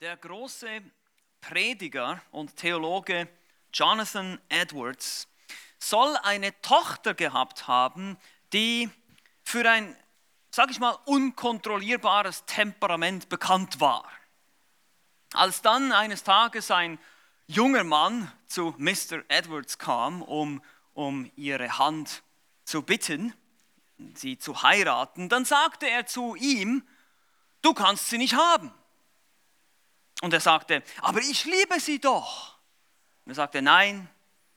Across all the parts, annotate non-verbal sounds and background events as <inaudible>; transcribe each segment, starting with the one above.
Der große Prediger und Theologe Jonathan Edwards soll eine Tochter gehabt haben, die für ein, sag ich mal, unkontrollierbares Temperament bekannt war. Als dann eines Tages ein junger Mann zu Mr. Edwards kam, um, um ihre Hand zu bitten, sie zu heiraten, dann sagte er zu ihm, du kannst sie nicht haben. Und er sagte, aber ich liebe sie doch. Und er sagte, nein,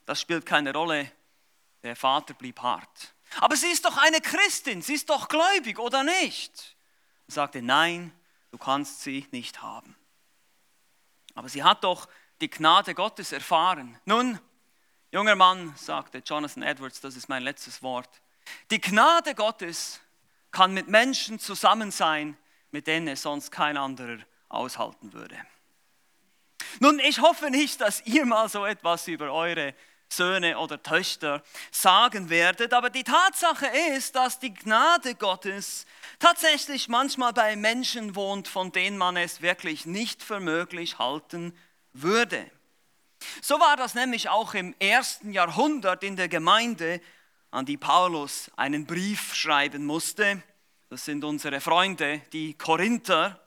das spielt keine Rolle. Der Vater blieb hart. Aber sie ist doch eine Christin, sie ist doch gläubig, oder nicht? Er sagte, nein, du kannst sie nicht haben. Aber sie hat doch die Gnade Gottes erfahren. Nun, junger Mann, sagte Jonathan Edwards, das ist mein letztes Wort. Die Gnade Gottes kann mit Menschen zusammen sein, mit denen es sonst kein anderer aushalten würde. Nun, ich hoffe nicht, dass ihr mal so etwas über eure Söhne oder Töchter sagen werdet, aber die Tatsache ist, dass die Gnade Gottes tatsächlich manchmal bei Menschen wohnt, von denen man es wirklich nicht für möglich halten würde. So war das nämlich auch im ersten Jahrhundert in der Gemeinde, an die Paulus einen Brief schreiben musste. Das sind unsere Freunde, die Korinther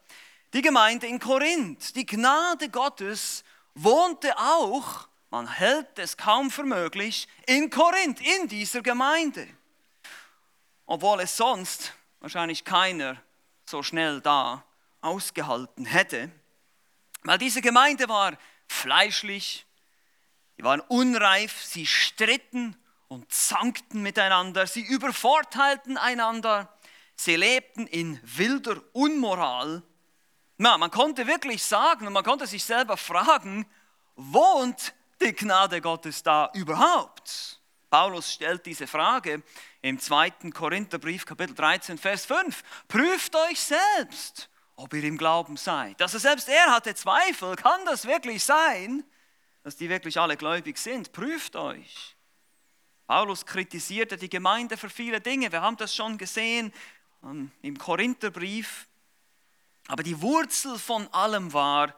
die Gemeinde in Korinth. Die Gnade Gottes wohnte auch, man hält es kaum für möglich, in Korinth, in dieser Gemeinde. Obwohl es sonst wahrscheinlich keiner so schnell da ausgehalten hätte. Weil diese Gemeinde war fleischlich, sie waren unreif, sie stritten und zankten miteinander, sie übervorteilten einander, sie lebten in wilder Unmoral na, man konnte wirklich sagen und man konnte sich selber fragen, wohnt die Gnade Gottes da überhaupt? Paulus stellt diese Frage im 2. Korintherbrief, Kapitel 13, Vers 5. Prüft euch selbst, ob ihr im Glauben seid. Also selbst er hatte Zweifel. Kann das wirklich sein, dass die wirklich alle gläubig sind? Prüft euch. Paulus kritisierte die Gemeinde für viele Dinge. Wir haben das schon gesehen ähm, im Korintherbrief. Aber die Wurzel von allem war,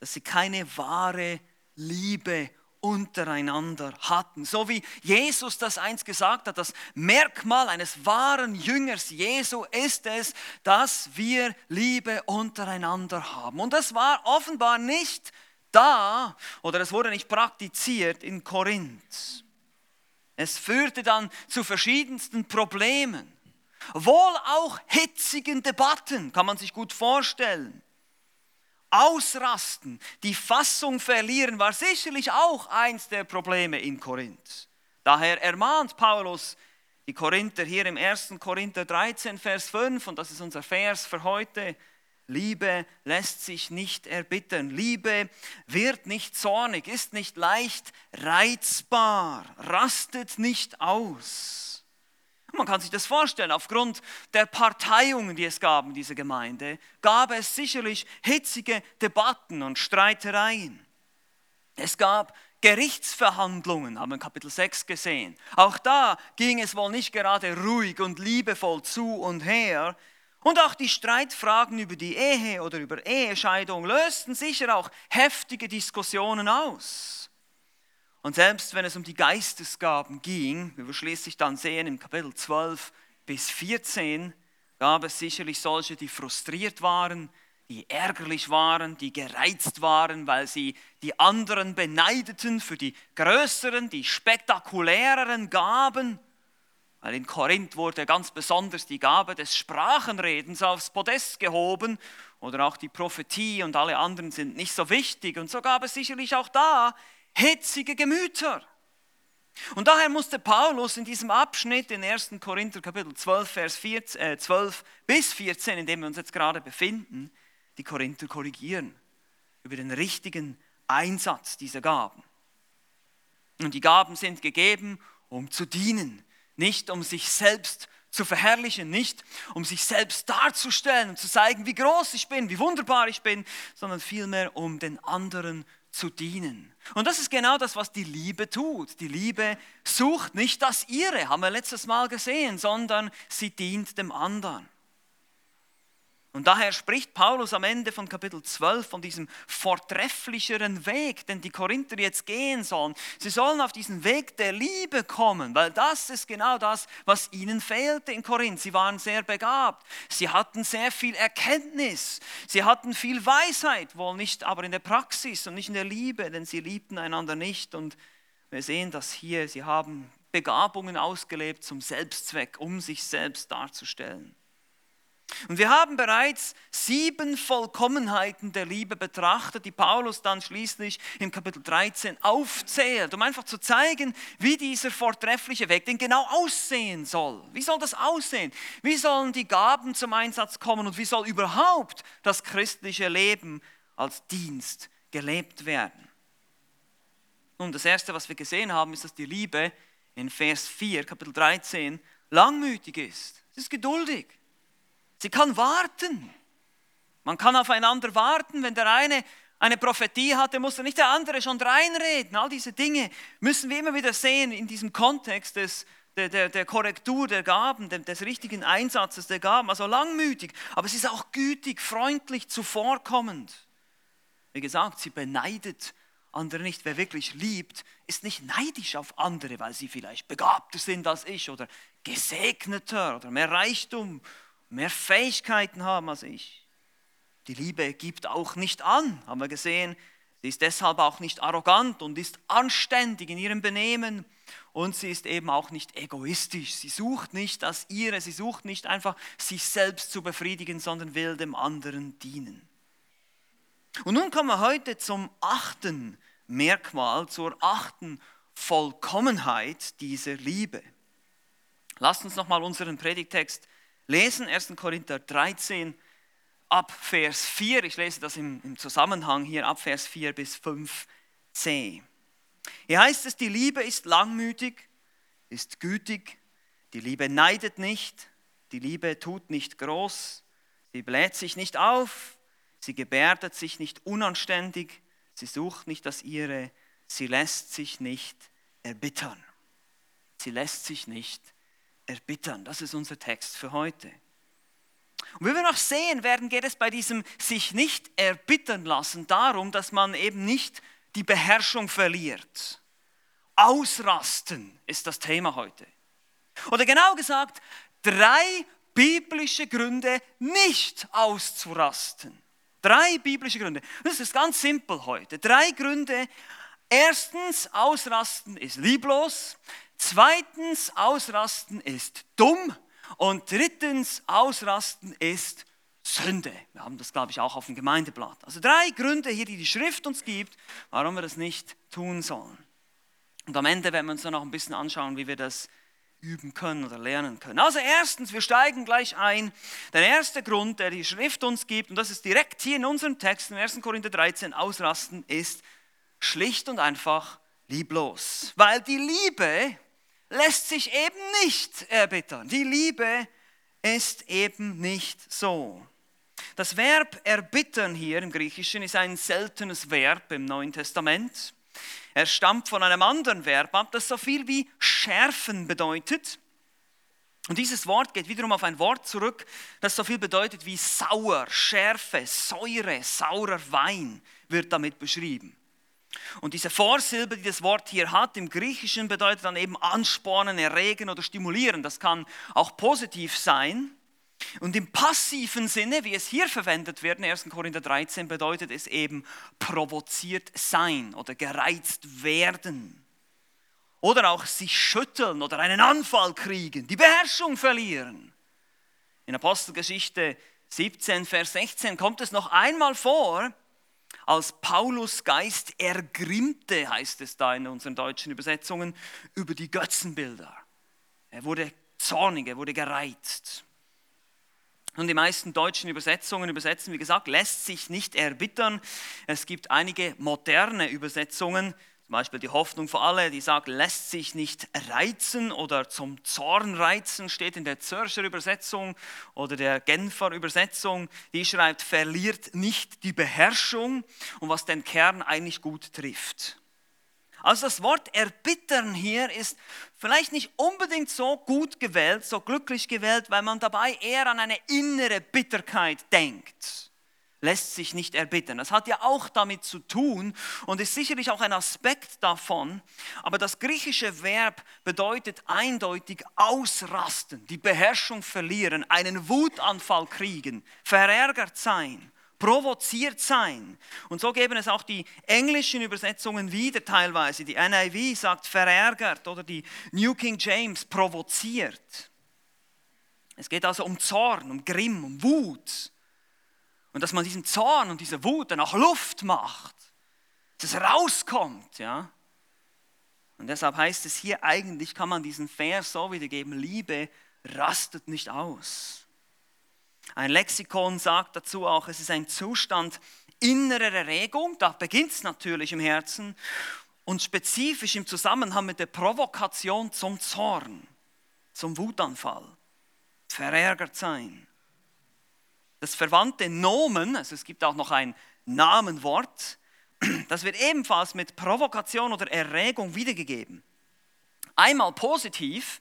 dass sie keine wahre Liebe untereinander hatten. So wie Jesus das einst gesagt hat, das Merkmal eines wahren Jüngers Jesu ist es, dass wir Liebe untereinander haben. Und das war offenbar nicht da oder es wurde nicht praktiziert in Korinth. Es führte dann zu verschiedensten Problemen. Wohl auch hitzigen Debatten, kann man sich gut vorstellen. Ausrasten, die Fassung verlieren, war sicherlich auch eins der Probleme in Korinth. Daher ermahnt Paulus die Korinther hier im 1. Korinther 13, Vers 5, und das ist unser Vers für heute. Liebe lässt sich nicht erbittern. Liebe wird nicht zornig, ist nicht leicht reizbar, rastet nicht aus. Man kann sich das vorstellen, aufgrund der Parteiungen, die es gab in dieser Gemeinde, gab es sicherlich hitzige Debatten und Streitereien. Es gab Gerichtsverhandlungen, haben wir in Kapitel 6 gesehen. Auch da ging es wohl nicht gerade ruhig und liebevoll zu und her. Und auch die Streitfragen über die Ehe oder über Ehescheidung lösten sicher auch heftige Diskussionen aus. Und selbst wenn es um die Geistesgaben ging, wie wir schließlich dann sehen im Kapitel 12 bis 14, gab es sicherlich solche, die frustriert waren, die ärgerlich waren, die gereizt waren, weil sie die anderen beneideten für die größeren, die spektakuläreren Gaben. Weil in Korinth wurde ganz besonders die Gabe des Sprachenredens aufs Podest gehoben oder auch die Prophetie und alle anderen sind nicht so wichtig. Und so gab es sicherlich auch da hitzige Gemüter. Und daher musste Paulus in diesem Abschnitt in 1. Korinther Kapitel 12, Vers 14, äh, 12 bis 14, in dem wir uns jetzt gerade befinden, die Korinther korrigieren über den richtigen Einsatz dieser Gaben. Und die Gaben sind gegeben, um zu dienen, nicht um sich selbst zu verherrlichen, nicht um sich selbst darzustellen und zu zeigen, wie groß ich bin, wie wunderbar ich bin, sondern vielmehr um den anderen zu dienen. Und das ist genau das, was die Liebe tut. Die Liebe sucht nicht das ihre, haben wir letztes Mal gesehen, sondern sie dient dem anderen. Und daher spricht Paulus am Ende von Kapitel 12 von diesem vortrefflicheren Weg, den die Korinther jetzt gehen sollen. Sie sollen auf diesen Weg der Liebe kommen, weil das ist genau das, was ihnen fehlte in Korinth. Sie waren sehr begabt, sie hatten sehr viel Erkenntnis, sie hatten viel Weisheit, wohl nicht aber in der Praxis und nicht in der Liebe, denn sie liebten einander nicht. Und wir sehen das hier, sie haben Begabungen ausgelebt zum Selbstzweck, um sich selbst darzustellen. Und wir haben bereits sieben Vollkommenheiten der Liebe betrachtet, die Paulus dann schließlich im Kapitel 13 aufzählt, um einfach zu zeigen, wie dieser vortreffliche Weg denn genau aussehen soll. Wie soll das aussehen? Wie sollen die Gaben zum Einsatz kommen und wie soll überhaupt das christliche Leben als Dienst gelebt werden? Nun, das Erste, was wir gesehen haben, ist, dass die Liebe in Vers 4, Kapitel 13, langmütig ist. Sie ist geduldig. Sie kann warten. Man kann aufeinander warten. Wenn der eine eine Prophetie hatte, muss der nicht der andere schon reinreden. All diese Dinge müssen wir immer wieder sehen in diesem Kontext des, der, der, der Korrektur der Gaben, des, des richtigen Einsatzes der Gaben. Also langmütig, aber sie ist auch gütig, freundlich, zuvorkommend. Wie gesagt, sie beneidet andere nicht. Wer wirklich liebt, ist nicht neidisch auf andere, weil sie vielleicht begabter sind als ich oder gesegneter oder mehr Reichtum mehr Fähigkeiten haben als ich. Die Liebe gibt auch nicht an, haben wir gesehen. Sie ist deshalb auch nicht arrogant und ist anständig in ihrem Benehmen. Und sie ist eben auch nicht egoistisch. Sie sucht nicht das ihre, sie sucht nicht einfach sich selbst zu befriedigen, sondern will dem anderen dienen. Und nun kommen wir heute zum achten Merkmal, zur achten Vollkommenheit dieser Liebe. Lasst uns nochmal unseren Predigtext lesen, 1. Korinther 13 ab Vers 4. Ich lese das im, Zusammenhang hier ab Vers 4 bis 5c. Hier heißt es, die Liebe ist langmütig, ist gütig, die Liebe neidet nicht, die Liebe tut nicht groß, sie bläht sich nicht auf, sie gebärdet sich nicht unanständig, sie sucht nicht das ihre, sie lässt sich nicht erbittern. Sie lässt sich nicht erbittern. Das ist unser Text für heute. Und wie wir noch sehen werden, geht es bei diesem sich nicht erbittern lassen darum, dass man eben nicht die Beherrschung verliert. Ausrasten ist das Thema heute. Oder genau gesagt, drei biblische Gründe, nicht auszurasten. Drei biblische Gründe. Das ist ganz simpel heute. Drei Gründe. Erstens, ausrasten ist lieblos. Zweitens, ausrasten ist dumm. Und drittens, ausrasten ist Sünde. Wir haben das, glaube ich, auch auf dem Gemeindeblatt. Also drei Gründe hier, die die Schrift uns gibt, warum wir das nicht tun sollen. Und am Ende werden wir uns dann noch ein bisschen anschauen, wie wir das üben können oder lernen können. Also erstens, wir steigen gleich ein. Der erste Grund, der die Schrift uns gibt, und das ist direkt hier in unserem Text, im 1. Korinther 13, ausrasten, ist schlicht und einfach lieblos. Weil die Liebe lässt sich eben nicht erbittern. Die Liebe ist eben nicht so. Das Verb erbittern hier im Griechischen ist ein seltenes Verb im Neuen Testament. Er stammt von einem anderen Verb ab, das so viel wie schärfen bedeutet. Und dieses Wort geht wiederum auf ein Wort zurück, das so viel bedeutet wie sauer, Schärfe, Säure, saurer Wein wird damit beschrieben. Und diese Vorsilbe, die das Wort hier hat, im Griechischen bedeutet dann eben anspornen, erregen oder stimulieren. Das kann auch positiv sein. Und im passiven Sinne, wie es hier verwendet wird, in 1. Korinther 13, bedeutet es eben provoziert sein oder gereizt werden. Oder auch sich schütteln oder einen Anfall kriegen, die Beherrschung verlieren. In Apostelgeschichte 17, Vers 16 kommt es noch einmal vor, als Paulus Geist ergrimmte, heißt es da in unseren deutschen Übersetzungen, über die Götzenbilder. Er wurde zornig, er wurde gereizt. Und die meisten deutschen Übersetzungen übersetzen, wie gesagt, lässt sich nicht erbittern. Es gibt einige moderne Übersetzungen, zum Beispiel die Hoffnung für alle, die sagt, lässt sich nicht reizen oder zum Zorn reizen, steht in der Zürcher Übersetzung oder der Genfer Übersetzung. Die schreibt, verliert nicht die Beherrschung und was den Kern eigentlich gut trifft. Also das Wort erbittern hier ist vielleicht nicht unbedingt so gut gewählt, so glücklich gewählt, weil man dabei eher an eine innere Bitterkeit denkt. Lässt sich nicht erbittern. Das hat ja auch damit zu tun und ist sicherlich auch ein Aspekt davon. Aber das griechische Verb bedeutet eindeutig ausrasten, die Beherrschung verlieren, einen Wutanfall kriegen, verärgert sein provoziert sein. Und so geben es auch die englischen Übersetzungen wieder teilweise. Die NIV sagt verärgert oder die New King James provoziert. Es geht also um Zorn, um Grimm, um Wut. Und dass man diesen Zorn und diese Wut dann auch Luft macht, dass es rauskommt. Ja? Und deshalb heißt es hier eigentlich, kann man diesen Vers so wiedergeben, Liebe rastet nicht aus. Ein Lexikon sagt dazu auch, es ist ein Zustand innerer Erregung, da beginnt es natürlich im Herzen und spezifisch im Zusammenhang mit der Provokation zum Zorn, zum Wutanfall, verärgert sein. Das verwandte Nomen, also es gibt auch noch ein Namenwort, <clears throat> das wird ebenfalls mit Provokation oder Erregung wiedergegeben. Einmal positiv,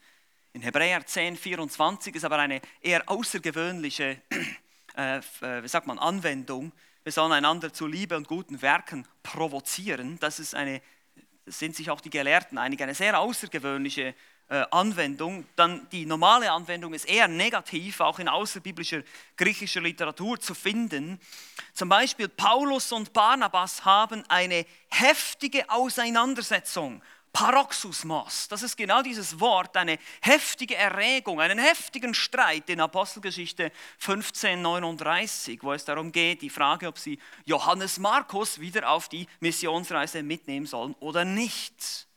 in Hebräer 10, 24 ist aber eine eher außergewöhnliche <clears throat> äh, äh, wie sagt man, Anwendung. Wir sollen einander zu Liebe und guten Werken provozieren. Das, ist eine, sind sich auch die Gelehrten einig, eine sehr außergewöhnliche Anwendung. Dann die normale Anwendung ist eher negativ, auch in außerbiblischer griechischer Literatur zu finden. Zum Beispiel Paulus und Barnabas haben eine heftige Auseinandersetzung Paroxysmos, das ist genau dieses Wort, eine heftige Erregung, einen heftigen Streit in Apostelgeschichte 1539, wo es darum geht, die Frage, ob sie Johannes Markus wieder auf die Missionsreise mitnehmen sollen oder nicht.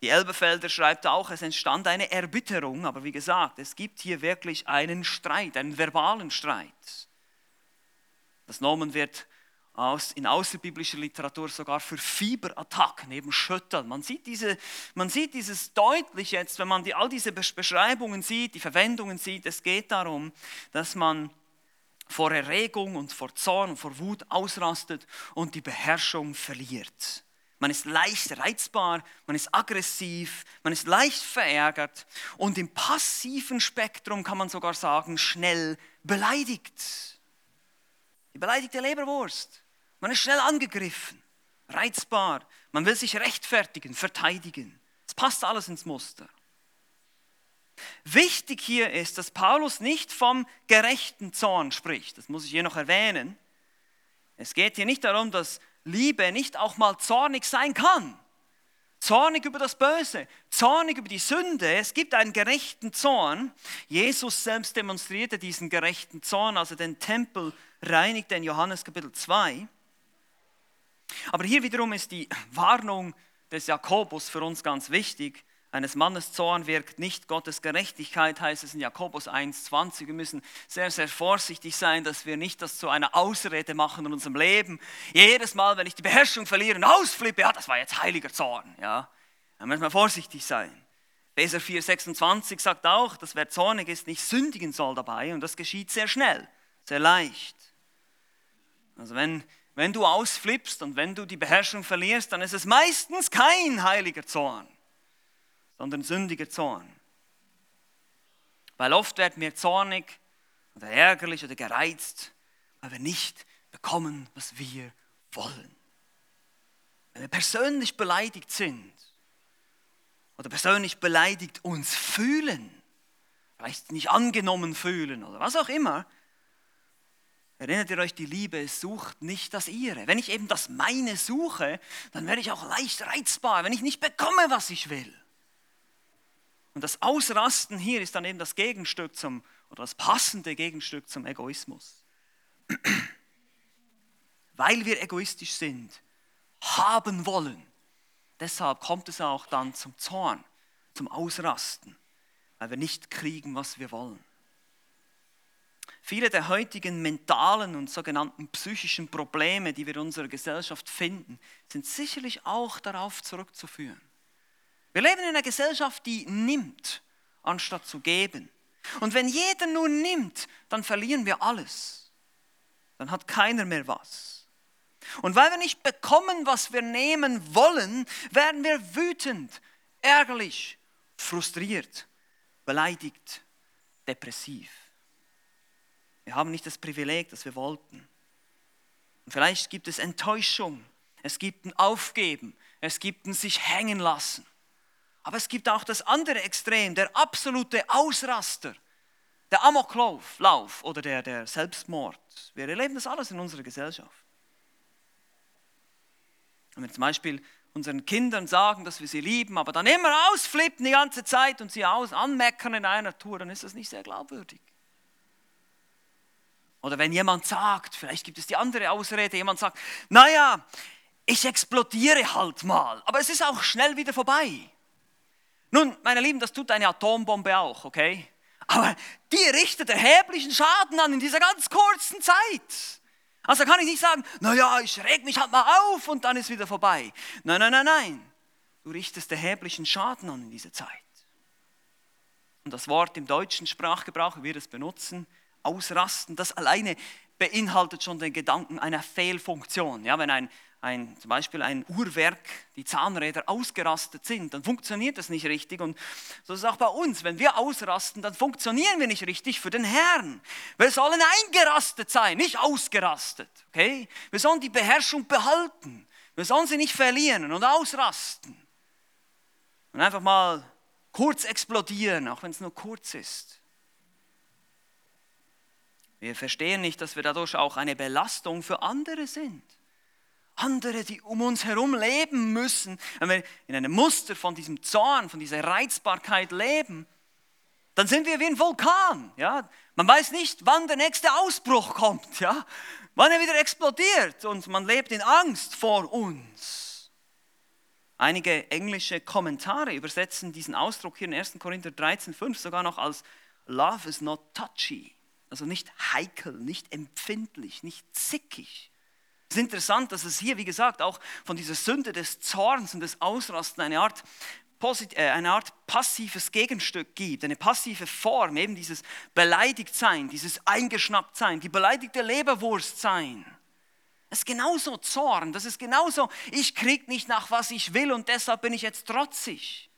Die Elbefelder schreibt auch, es entstand eine Erbitterung, aber wie gesagt, es gibt hier wirklich einen Streit, einen verbalen Streit. Das Nomen wird aus, in außerbiblischer Literatur sogar für Fieberattacken, eben Schütteln. Man sieht, diese, man sieht dieses deutlich jetzt, wenn man die, all diese Beschreibungen sieht, die Verwendungen sieht. Es geht darum, dass man vor Erregung und vor Zorn und vor Wut ausrastet und die Beherrschung verliert. Man ist leicht reizbar, man ist aggressiv, man ist leicht verärgert und im passiven Spektrum kann man sogar sagen, schnell beleidigt. Die beleidigte Leberwurst. Man ist schnell angegriffen, reizbar, man will sich rechtfertigen, verteidigen. Es passt alles ins Muster. Wichtig hier ist, dass Paulus nicht vom gerechten Zorn spricht. Das muss ich hier noch erwähnen. Es geht hier nicht darum, dass Liebe nicht auch mal zornig sein kann. Zornig über das Böse, zornig über die Sünde. Es gibt einen gerechten Zorn. Jesus selbst demonstrierte diesen gerechten Zorn, als er den Tempel reinigte in Johannes Kapitel 2. Aber hier wiederum ist die Warnung des Jakobus für uns ganz wichtig. Eines Mannes Zorn wirkt nicht Gottes Gerechtigkeit, heißt es in Jakobus 1,20. Wir müssen sehr, sehr vorsichtig sein, dass wir nicht das zu einer Ausrede machen in unserem Leben. Jedes Mal, wenn ich die Beherrschung verliere und ausflippe, ja, das war jetzt heiliger Zorn. Ja, da müssen wir vorsichtig sein. Epheser 4,26 sagt auch, dass wer zornig ist, nicht sündigen soll dabei und das geschieht sehr schnell, sehr leicht. Also wenn wenn du ausflippst und wenn du die Beherrschung verlierst, dann ist es meistens kein heiliger Zorn, sondern sündiger Zorn. Weil oft werden wir zornig oder ärgerlich oder gereizt, weil wir nicht bekommen, was wir wollen. Wenn wir persönlich beleidigt sind oder persönlich beleidigt uns fühlen, vielleicht nicht angenommen fühlen oder was auch immer, Erinnert ihr euch, die Liebe sucht nicht das ihre. Wenn ich eben das meine suche, dann werde ich auch leicht reizbar, wenn ich nicht bekomme, was ich will. Und das Ausrasten hier ist dann eben das Gegenstück zum, oder das passende Gegenstück zum Egoismus. <clears throat> Weil wir egoistisch sind, haben wollen. Deshalb kommt es auch dann zum Zorn, zum Ausrasten, weil wir nicht kriegen, was wir wollen. Viele der heutigen mentalen und sogenannten psychischen Probleme, die wir in unserer Gesellschaft finden, sind sicherlich auch darauf zurückzuführen. Wir leben in einer Gesellschaft, die nimmt, anstatt zu geben. Und wenn jeder nur nimmt, dann verlieren wir alles. Dann hat keiner mehr was. Und weil wir nicht bekommen, was wir nehmen wollen, werden wir wütend, ärgerlich, frustriert, beleidigt, depressiv. Wir haben nicht das Privileg, das wir wollten. Und vielleicht gibt es Enttäuschung, es gibt ein Aufgeben, es gibt ein sich hängen lassen. Aber es gibt auch das andere Extrem, der absolute Ausraster, der Amoklauf Lauf oder der, der Selbstmord. Wir erleben das alles in unserer Gesellschaft. Wenn wir zum Beispiel unseren Kindern sagen, dass wir sie lieben, aber dann immer ausflippen die ganze Zeit und sie aus anmeckern in einer Tour, dann ist das nicht sehr glaubwürdig. Oder wenn jemand sagt, vielleicht gibt es die andere Ausrede, jemand sagt, naja, ich explodiere halt mal, aber es ist auch schnell wieder vorbei. Nun, meine Lieben, das tut eine Atombombe auch, okay? Aber die richtet erheblichen Schaden an in dieser ganz kurzen Zeit. Also kann ich nicht sagen, naja, ich reg mich halt mal auf und dann ist wieder vorbei. Nein, nein, nein, nein. Du richtest erheblichen Schaden an in dieser Zeit. Und das Wort im deutschen Sprachgebrauch, wie wir es benutzen, ausrasten, das alleine beinhaltet schon den Gedanken einer Fehlfunktion. Ja, wenn ein ein, zum Beispiel ein Uhrwerk, die Zahnräder ausgerastet sind, dann funktioniert das nicht richtig. Und so ist es auch bei uns. Wenn wir ausrasten, dann funktionieren wir nicht richtig für den Herrn. Wir sollen eingerastet sein, nicht ausgerastet. Okay? Wir sollen die Beherrschung behalten. Wir sollen sie nicht verlieren und ausrasten. Und einfach mal kurz explodieren, auch wenn es nur kurz ist. Wir verstehen nicht, dass wir dadurch auch eine Belastung für andere sind andere, die um uns herum leben müssen, wenn wir in einem Muster von diesem Zorn, von dieser Reizbarkeit leben, dann sind wir wie ein Vulkan. Ja? Man weiß nicht, wann der nächste Ausbruch kommt, ja? wann er wieder explodiert und man lebt in Angst vor uns. Einige englische Kommentare übersetzen diesen Ausdruck hier in 1. Korinther 13, 5 sogar noch als Love is not touchy, also nicht heikel, nicht empfindlich, nicht zickig. Es ist interessant, dass es hier, wie gesagt, auch von dieser Sünde des Zorns und des Ausrasten eine Art, äh, eine Art passives Gegenstück gibt, eine passive Form, eben dieses Beleidigtsein, dieses Eingeschnapptsein, die beleidigte Leberwurst sein. Das ist genauso Zorn, das ist genauso, ich krieg nicht nach, was ich will und deshalb bin ich jetzt trotzig.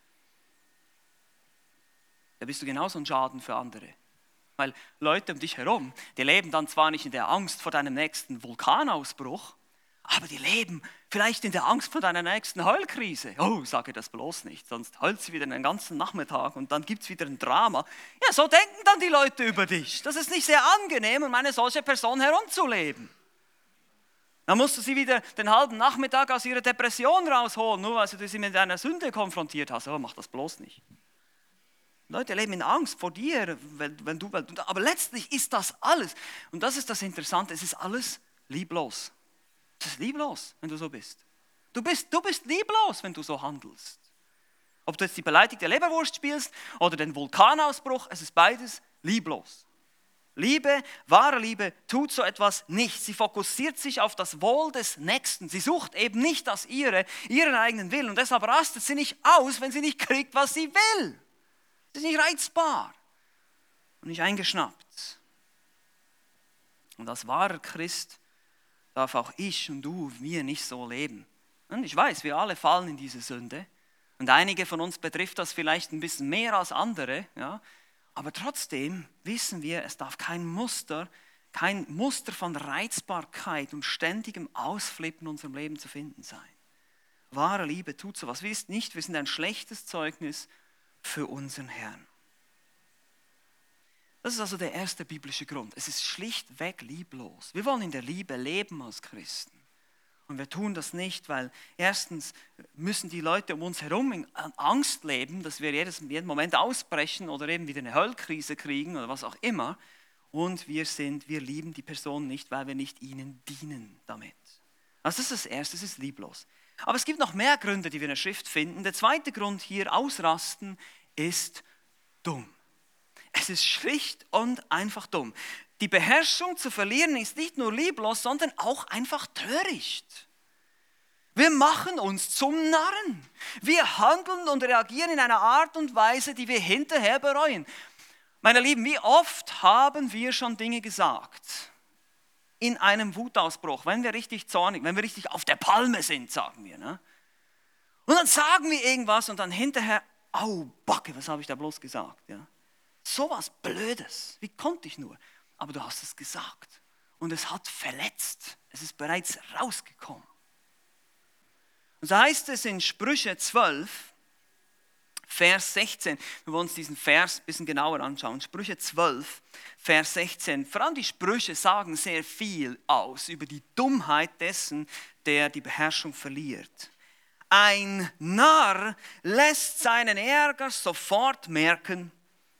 Da bist du genauso ein Schaden für andere. Weil Leute um dich herum, die leben dann zwar nicht in der Angst vor deinem nächsten Vulkanausbruch, aber die leben vielleicht in der Angst vor deiner nächsten Heulkrise. Oh, sage das bloß nicht, sonst heult sie wieder den ganzen Nachmittag und dann gibt es wieder ein Drama. Ja, so denken dann die Leute über dich. Das ist nicht sehr angenehm, um eine solche Person herumzuleben. Dann musst du sie wieder den halben Nachmittag aus ihrer Depression rausholen, nur weil du sie mit einer Sünde konfrontiert hast. Oh, mach das bloß nicht. Leute leben in Angst vor dir, wenn, wenn du, aber letztlich ist das alles, und das ist das Interessante, es ist alles lieblos. Es ist lieblos, wenn du so bist. Du bist, du bist lieblos, wenn du so handelst. Ob du jetzt die beleidigte Leberwurst spielst oder den Vulkanausbruch, es ist beides lieblos. Liebe, wahre Liebe tut so etwas nicht. Sie fokussiert sich auf das Wohl des Nächsten. Sie sucht eben nicht das ihre, ihren eigenen Willen. Und deshalb rastet sie nicht aus, wenn sie nicht kriegt, was sie will. Das ist nicht reizbar und nicht eingeschnappt. Und als wahrer Christ darf auch ich und du, wir nicht so leben. Und ich weiß, wir alle fallen in diese Sünde. Und einige von uns betrifft das vielleicht ein bisschen mehr als andere. Ja? Aber trotzdem wissen wir, es darf kein Muster, kein Muster von Reizbarkeit und ständigem Ausflippen in unserem Leben zu finden sein. Wahre Liebe tut sowas. Wir wissen nicht, wir sind ein schlechtes Zeugnis für unseren Herrn. Das ist also der erste biblische Grund. Es ist schlichtweg lieblos. Wir wollen in der Liebe leben als Christen. Und wir tun das nicht, weil erstens müssen die Leute um uns herum in Angst leben, dass wir jedes, jeden Moment ausbrechen oder eben wieder eine Höllkrise kriegen oder was auch immer. Und wir sind, wir lieben die Person nicht, weil wir nicht ihnen dienen damit. Also das ist das Erste, es ist lieblos. Aber es gibt noch mehr Gründe, die wir in der Schrift finden. Der zweite Grund hier, ausrasten, ist dumm. Es ist schlicht und einfach dumm. Die Beherrschung zu verlieren ist nicht nur lieblos, sondern auch einfach töricht. Wir machen uns zum Narren. Wir handeln und reagieren in einer Art und Weise, die wir hinterher bereuen. Meine Lieben, wie oft haben wir schon Dinge gesagt, in einem Wutausbruch, wenn wir richtig zornig, wenn wir richtig auf der Palme sind, sagen wir. Ne? Und dann sagen wir irgendwas und dann hinterher, au, Backe, was habe ich da bloß gesagt? Ja? So was Blödes, wie konnte ich nur? Aber du hast es gesagt und es hat verletzt. Es ist bereits rausgekommen. Und so heißt es in Sprüche 12, Vers 16. Wir wollen uns diesen Vers ein bisschen genauer anschauen. Sprüche 12, Vers 16. Vor allem die Sprüche sagen sehr viel aus über die Dummheit dessen, der die Beherrschung verliert. Ein Narr lässt seinen Ärger sofort merken,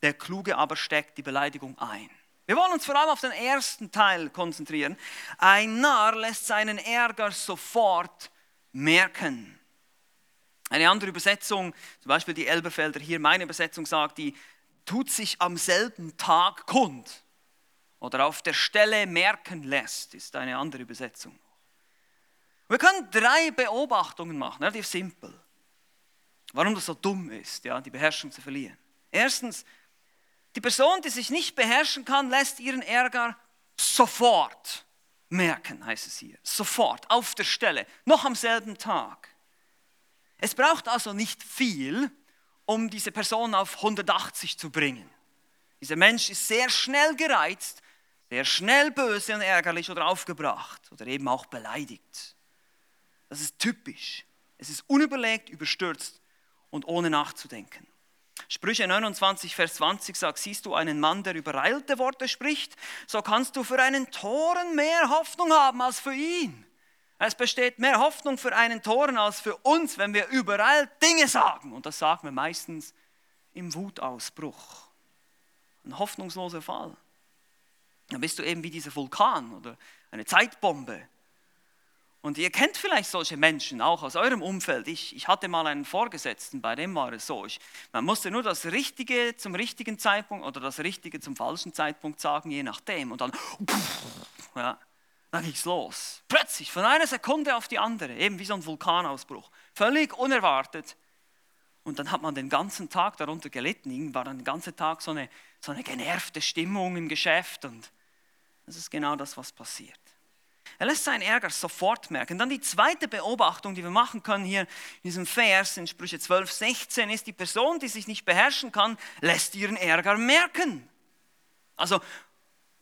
der Kluge aber steckt die Beleidigung ein. Wir wollen uns vor allem auf den ersten Teil konzentrieren. Ein Narr lässt seinen Ärger sofort merken. Eine andere Übersetzung, zum Beispiel die Elberfelder hier, meine Übersetzung sagt, die tut sich am selben Tag kund oder auf der Stelle merken lässt, ist eine andere Übersetzung. Wir können drei Beobachtungen machen, relativ simpel, warum das so dumm ist, ja, die Beherrschung zu verlieren. Erstens, die Person, die sich nicht beherrschen kann, lässt ihren Ärger sofort merken, heißt es hier. Sofort, auf der Stelle, noch am selben Tag. Es braucht also nicht viel, um diese Person auf 180 zu bringen. Dieser Mensch ist sehr schnell gereizt, sehr schnell böse und ärgerlich oder aufgebracht oder eben auch beleidigt. Das ist typisch. Es ist unüberlegt, überstürzt und ohne nachzudenken. Sprüche 29, Vers 20 sagt, siehst du einen Mann, der übereilte Worte spricht, so kannst du für einen Toren mehr Hoffnung haben als für ihn. Es besteht mehr Hoffnung für einen Toren als für uns, wenn wir überall Dinge sagen. Und das sagen wir meistens im Wutausbruch. Ein hoffnungsloser Fall. Dann bist du eben wie dieser Vulkan oder eine Zeitbombe. Und ihr kennt vielleicht solche Menschen auch aus eurem Umfeld. Ich, ich hatte mal einen Vorgesetzten, bei dem war es so. Ich, man musste nur das Richtige zum richtigen Zeitpunkt oder das Richtige zum falschen Zeitpunkt sagen, je nachdem. Und dann, <laughs> ja, dann ging es los. Plötzlich, von einer Sekunde auf die andere, eben wie so ein Vulkanausbruch. Völlig unerwartet. Und dann hat man den ganzen Tag darunter gelitten. War dann den ganzen Tag so eine, so eine genervte Stimmung im Geschäft. Und das ist genau das, was passiert. Er lässt seinen Ärger sofort merken. Dann die zweite Beobachtung, die wir machen können hier in diesem Vers in Sprüche 12, 16, ist, die Person, die sich nicht beherrschen kann, lässt ihren Ärger merken. Also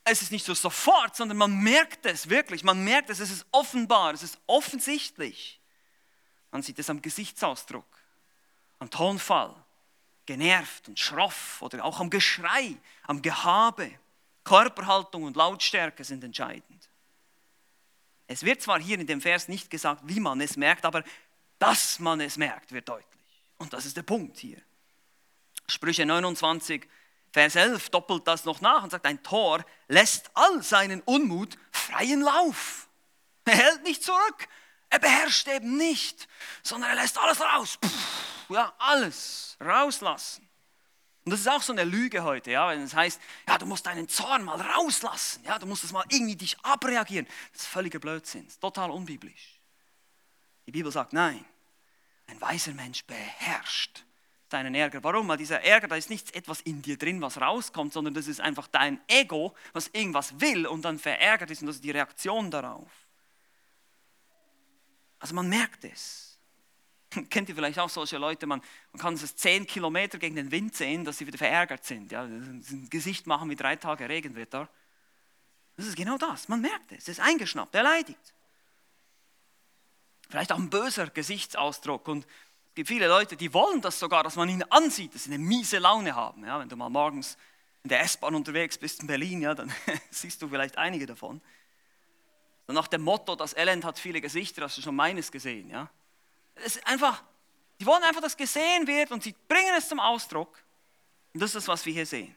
es ist nicht so sofort, sondern man merkt es wirklich. Man merkt es, es ist offenbar, es ist offensichtlich. Man sieht es am Gesichtsausdruck, am Tonfall, genervt und schroff oder auch am Geschrei, am Gehabe. Körperhaltung und Lautstärke sind entscheidend. Es wird zwar hier in dem Vers nicht gesagt, wie man es merkt, aber dass man es merkt, wird deutlich. Und das ist der Punkt hier. Sprüche 29, Vers 11 doppelt das noch nach und sagt, ein Tor lässt all seinen Unmut freien Lauf. Er hält nicht zurück, er beherrscht eben nicht, sondern er lässt alles raus. Puh, ja, alles rauslassen. Und das ist auch so eine Lüge heute, ja, wenn es heißt, ja, du musst deinen Zorn mal rauslassen, ja, du musst es mal irgendwie dich abreagieren. Das ist völliger Blödsinn, ist total unbiblisch. Die Bibel sagt, nein, ein weiser Mensch beherrscht deinen Ärger. Warum? Weil dieser Ärger, da ist nichts etwas in dir drin, was rauskommt, sondern das ist einfach dein Ego, was irgendwas will und dann verärgert ist und das ist die Reaktion darauf. Also man merkt es. <laughs> Kennt ihr vielleicht auch solche Leute, man, man kann es zehn Kilometer gegen den Wind sehen, dass sie wieder verärgert sind. Ja, ein Gesicht machen wie drei Tage Regenwetter. Das ist genau das, man merkt es, es ist eingeschnappt, erleidigt. Vielleicht auch ein böser Gesichtsausdruck und gibt viele Leute, die wollen das sogar, dass man ihnen ansieht, dass sie eine miese Laune haben. Ja, wenn du mal morgens in der S-Bahn unterwegs bist in Berlin, ja, dann <laughs> siehst du vielleicht einige davon. Und nach dem Motto, das Elend hat viele Gesichter, hast du schon meines gesehen. Ja? Es ist einfach, die wollen einfach, dass gesehen wird und sie bringen es zum Ausdruck. Und das ist das, was wir hier sehen.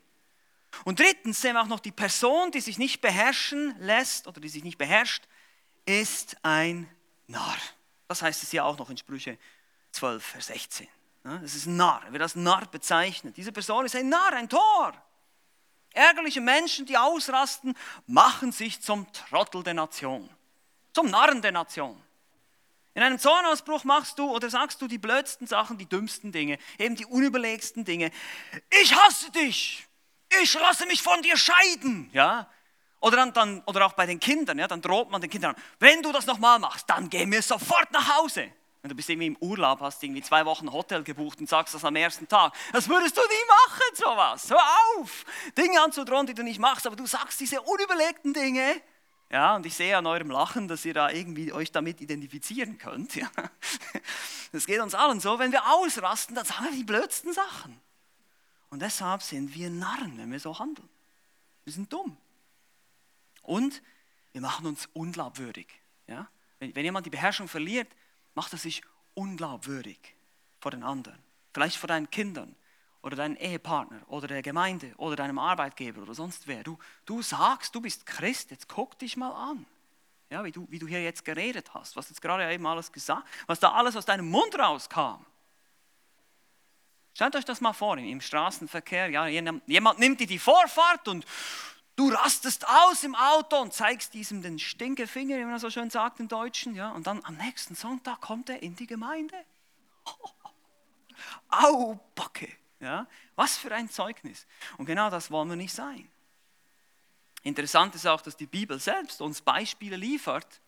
Und drittens sehen wir auch noch, die Person, die sich nicht beherrschen lässt oder die sich nicht beherrscht, ist ein Narr. Das heißt es hier auch noch in Sprüche 12, Vers 16. Das ist ein Narr, er wird als Narr bezeichnet. Diese Person ist ein Narr, ein Tor. Ärgerliche Menschen, die ausrasten, machen sich zum Trottel der Nation, zum Narren der Nation. In einem Zornausbruch machst du oder sagst du die blödsten Sachen, die dümmsten Dinge, eben die unüberlegsten Dinge. Ich hasse dich. Ich lasse mich von dir scheiden. Ja? Oder, dann, dann, oder auch bei den Kindern, ja, dann droht man den Kindern wenn du das nochmal machst, dann gehen wir sofort nach Hause. Und du bist irgendwie im Urlaub, hast irgendwie zwei Wochen Hotel gebucht und sagst das am ersten Tag. Das würdest du nie machen, sowas. Hör auf, Dinge anzudrohen, die du nicht machst, aber du sagst diese unüberlegten Dinge. Ja, und ich sehe an eurem Lachen, dass ihr da irgendwie euch damit identifizieren könnt. Ja. Das geht uns allen so. Wenn wir ausrasten, dann sagen wir die blödsten Sachen. Und deshalb sind wir Narren, wenn wir so handeln. Wir sind dumm. Und wir machen uns unglaubwürdig. Ja? Wenn, wenn jemand die Beherrschung verliert, macht er sich unglaubwürdig vor den anderen. Vielleicht vor deinen Kindern oder deinem Ehepartner oder der Gemeinde oder deinem Arbeitgeber oder sonst wer. Du, du sagst, du bist Christ, jetzt guck dich mal an. Ja, wie, du, wie du hier jetzt geredet hast, was jetzt gerade eben alles gesagt, was da alles aus deinem Mund rauskam. Stellt euch das mal vor, im Straßenverkehr, ja, jemand nimmt dir die Vorfahrt und Du rastest aus im Auto und zeigst diesem den Stinkefinger, wie man so schön sagt im Deutschen, ja, und dann am nächsten Sonntag kommt er in die Gemeinde. <laughs> Au, Backe, ja, was für ein Zeugnis. Und genau das wollen wir nicht sein. Interessant ist auch, dass die Bibel selbst uns Beispiele liefert,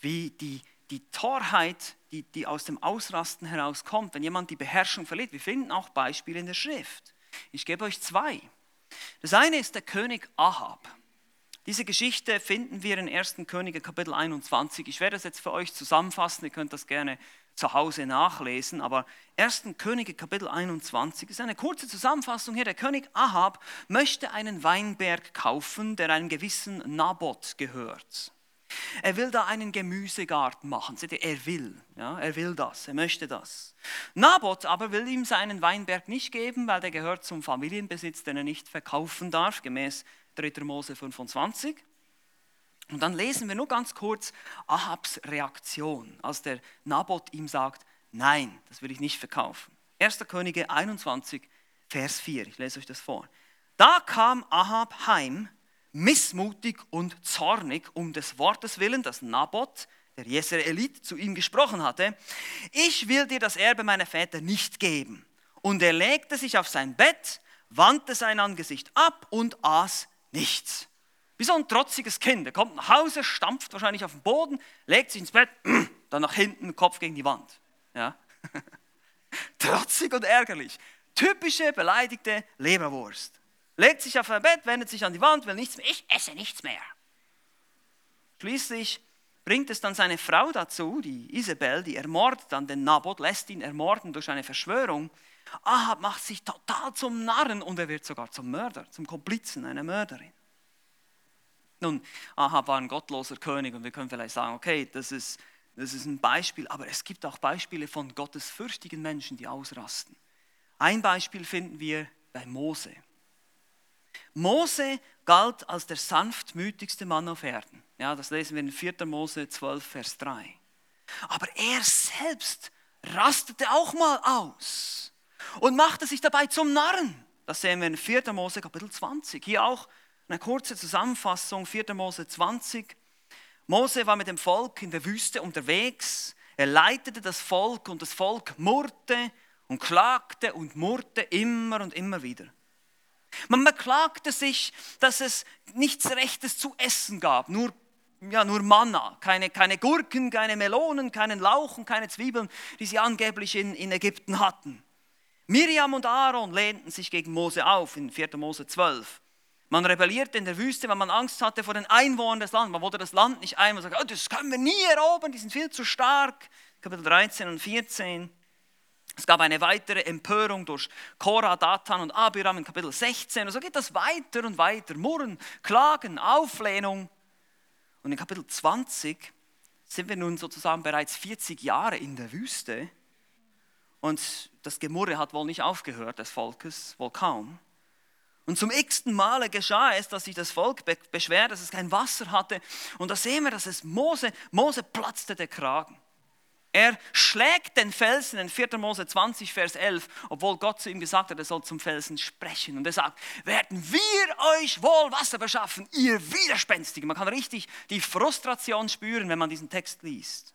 wie die, die Torheit, die, die aus dem Ausrasten herauskommt, wenn jemand die Beherrschung verliert. Wir finden auch Beispiele in der Schrift. Ich gebe euch zwei. Das eine ist der König Ahab. Diese Geschichte finden wir in 1. Könige Kapitel 21. Ich werde das jetzt für euch zusammenfassen, ihr könnt das gerne zu Hause nachlesen, aber 1. Könige Kapitel 21 ist eine kurze Zusammenfassung hier. Der König Ahab möchte einen Weinberg kaufen, der einem gewissen Naboth gehört. Er will da einen Gemüsegarten machen. Seht ihr, er will. Ja, er will das, er möchte das. Naboth aber will ihm seinen Weinberg nicht geben, weil der gehört zum Familienbesitz, den er nicht verkaufen darf, gemäß 3. Mose 25. Und dann lesen wir nur ganz kurz Ahabs Reaktion, als der Naboth ihm sagt, nein, das will ich nicht verkaufen. 1. Könige 21, Vers 4, ich lese euch das vor. Da kam Ahab heim missmutig und zornig um des Wortes willen, das Naboth, der Jesreelit, zu ihm gesprochen hatte, ich will dir das Erbe meiner Väter nicht geben. Und er legte sich auf sein Bett, wandte sein Angesicht ab und aß nichts. Wie so ein trotziges Kind. Er kommt nach Hause, stampft wahrscheinlich auf den Boden, legt sich ins Bett, <clears throat> dann nach hinten, Kopf gegen die Wand. Ja? <laughs> Trotzig und ärgerlich. Typische beleidigte Leberwurst legt sich auf ein Bett, wendet sich an die Wand, will nichts mehr. Ich esse nichts mehr. Schließlich bringt es dann seine Frau dazu, die Isabel, die ermordet dann den Naboth, lässt ihn ermorden durch eine Verschwörung. Ahab macht sich total zum Narren und er wird sogar zum Mörder, zum Komplizen, einer Mörderin. Nun, Ahab war ein gottloser König und wir können vielleicht sagen, okay, das ist, das ist ein Beispiel, aber es gibt auch Beispiele von gottesfürchtigen Menschen, die ausrasten. Ein Beispiel finden wir bei Mose. Mose galt als der sanftmütigste Mann auf Erden. Ja, das lesen wir in 4. Mose 12, Vers 3. Aber er selbst rastete auch mal aus und machte sich dabei zum Narren. Das sehen wir in 4. Mose Kapitel 20. Hier auch eine kurze Zusammenfassung, 4. Mose 20. Mose war mit dem Volk in der Wüste unterwegs. Er leitete das Volk und das Volk murrte und klagte und murrte immer und immer wieder. Man beklagte sich, dass es nichts Rechtes zu essen gab, nur, ja, nur Manna, keine, keine Gurken, keine Melonen, keinen Lauch und keine Zwiebeln, die sie angeblich in, in Ägypten hatten. Miriam und Aaron lehnten sich gegen Mose auf in 4. Mose 12. Man rebellierte in der Wüste, weil man Angst hatte vor den Einwohnern des Landes. Man wollte das Land nicht einmal sagen, oh, das können wir nie erobern, die sind viel zu stark. Kapitel 13 und 14. Es gab eine weitere Empörung durch Korah, Datan und Abiram in Kapitel 16. Und so geht das weiter und weiter. Murren, Klagen, Auflehnung. Und in Kapitel 20 sind wir nun sozusagen bereits 40 Jahre in der Wüste. Und das Gemurre hat wohl nicht aufgehört des Volkes, wohl kaum. Und zum x-ten Male geschah es, dass sich das Volk beschwert, dass es kein Wasser hatte. Und da sehen wir, dass es Mose, Mose platzte der Kragen. Er schlägt den Felsen in 4. Mose 20, Vers 11, obwohl Gott zu ihm gesagt hat, er soll zum Felsen sprechen. Und er sagt, werden wir euch wohl Wasser beschaffen, ihr Widerspenstigen. Man kann richtig die Frustration spüren, wenn man diesen Text liest.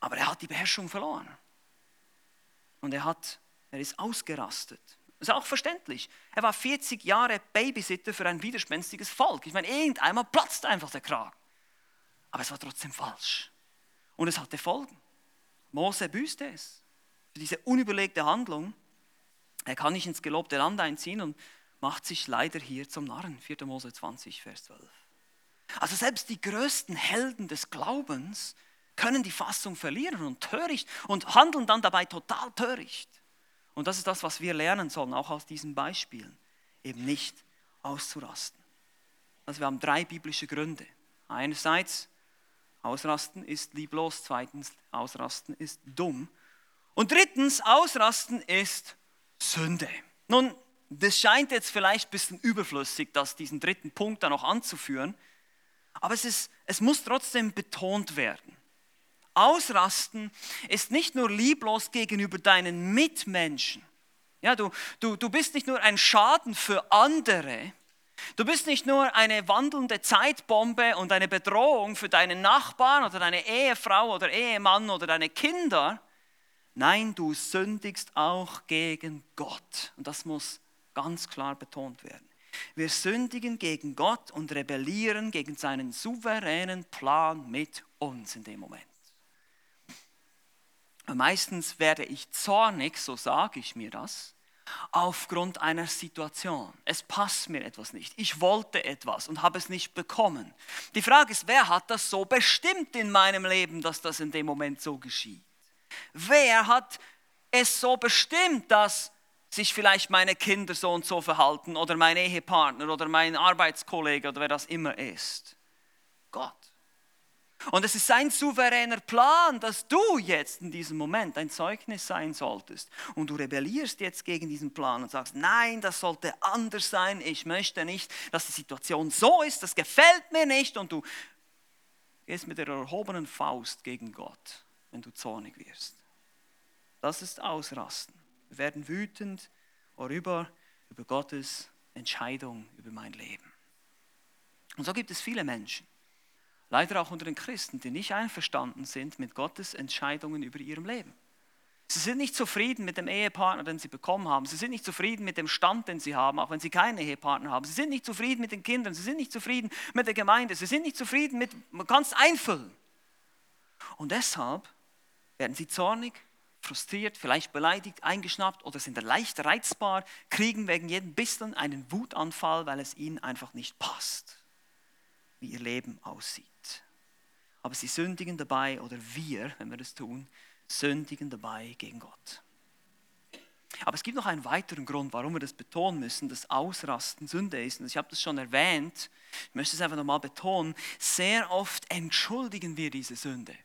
Aber er hat die Beherrschung verloren. Und er, hat, er ist ausgerastet. ist auch verständlich. Er war 40 Jahre Babysitter für ein widerspenstiges Volk. Ich meine, irgendeinmal platzt einfach der Kragen. Aber es war trotzdem falsch. Und es hatte Folgen. Mose büßte es. Für diese unüberlegte Handlung. Er kann nicht ins gelobte Land einziehen und macht sich leider hier zum Narren. 4. Mose 20, Vers 12. Also selbst die größten Helden des Glaubens können die Fassung verlieren und töricht und handeln dann dabei total töricht. Und das ist das, was wir lernen sollen, auch aus diesen Beispielen, eben nicht auszurasten. Also wir haben drei biblische Gründe. Einerseits, Ausrasten ist lieblos. Zweitens, Ausrasten ist dumm. Und drittens, Ausrasten ist Sünde. Nun, das scheint jetzt vielleicht ein bisschen überflüssig, das, diesen dritten Punkt da noch anzuführen, aber es, ist, es muss trotzdem betont werden. Ausrasten ist nicht nur lieblos gegenüber deinen Mitmenschen. Ja, du, du, du bist nicht nur ein Schaden für andere, du bist nicht nur eine wandelnde Zeitbombe und eine Bedrohung für deinen Nachbarn oder deine Ehefrau oder Ehemann oder deine Kinder. Nein, du sündigst auch gegen Gott. Und das muss ganz klar betont werden. Wir sündigen gegen Gott und rebellieren gegen seinen souveränen Plan mit uns in dem Moment. Meistens werde ich zornig, so sage ich mir das, aufgrund einer Situation. Es passt mir etwas nicht. Ich wollte etwas und habe es nicht bekommen. Die Frage ist, wer hat das so bestimmt in meinem Leben, dass das in dem Moment so geschieht? Wer hat es so bestimmt, dass sich vielleicht meine Kinder so und so verhalten oder mein Ehepartner oder mein Arbeitskollege oder wer das immer ist? Gott. Und es ist sein souveräner Plan, dass du jetzt in diesem Moment ein Zeugnis sein solltest. Und du rebellierst jetzt gegen diesen Plan und sagst, nein, das sollte anders sein. Ich möchte nicht, dass die Situation so ist. Das gefällt mir nicht. Und du gehst mit der erhobenen Faust gegen Gott, wenn du zornig wirst. Das ist Ausrasten. Wir werden wütend worüber? Über Gottes Entscheidung über mein Leben. Und so gibt es viele Menschen leider auch unter den Christen, die nicht einverstanden sind mit Gottes Entscheidungen über ihrem Leben. Sie sind nicht zufrieden mit dem Ehepartner, den sie bekommen haben. Sie sind nicht zufrieden mit dem Stand, den sie haben, auch wenn sie keinen Ehepartner haben. Sie sind nicht zufrieden mit den Kindern. Sie sind nicht zufrieden mit der Gemeinde. Sie sind nicht zufrieden mit, man kann es einfüllen. Und deshalb werden sie zornig, frustriert, vielleicht beleidigt, eingeschnappt oder sind leicht reizbar, kriegen wegen jedem bisschen einen Wutanfall, weil es ihnen einfach nicht passt, wie ihr Leben aussieht aber sie sündigen dabei, oder wir, wenn wir das tun, sündigen dabei gegen Gott. Aber es gibt noch einen weiteren Grund, warum wir das betonen müssen, dass Ausrasten Sünde ist. Und ich habe das schon erwähnt, ich möchte es einfach nochmal betonen, sehr oft entschuldigen wir diese Sünde.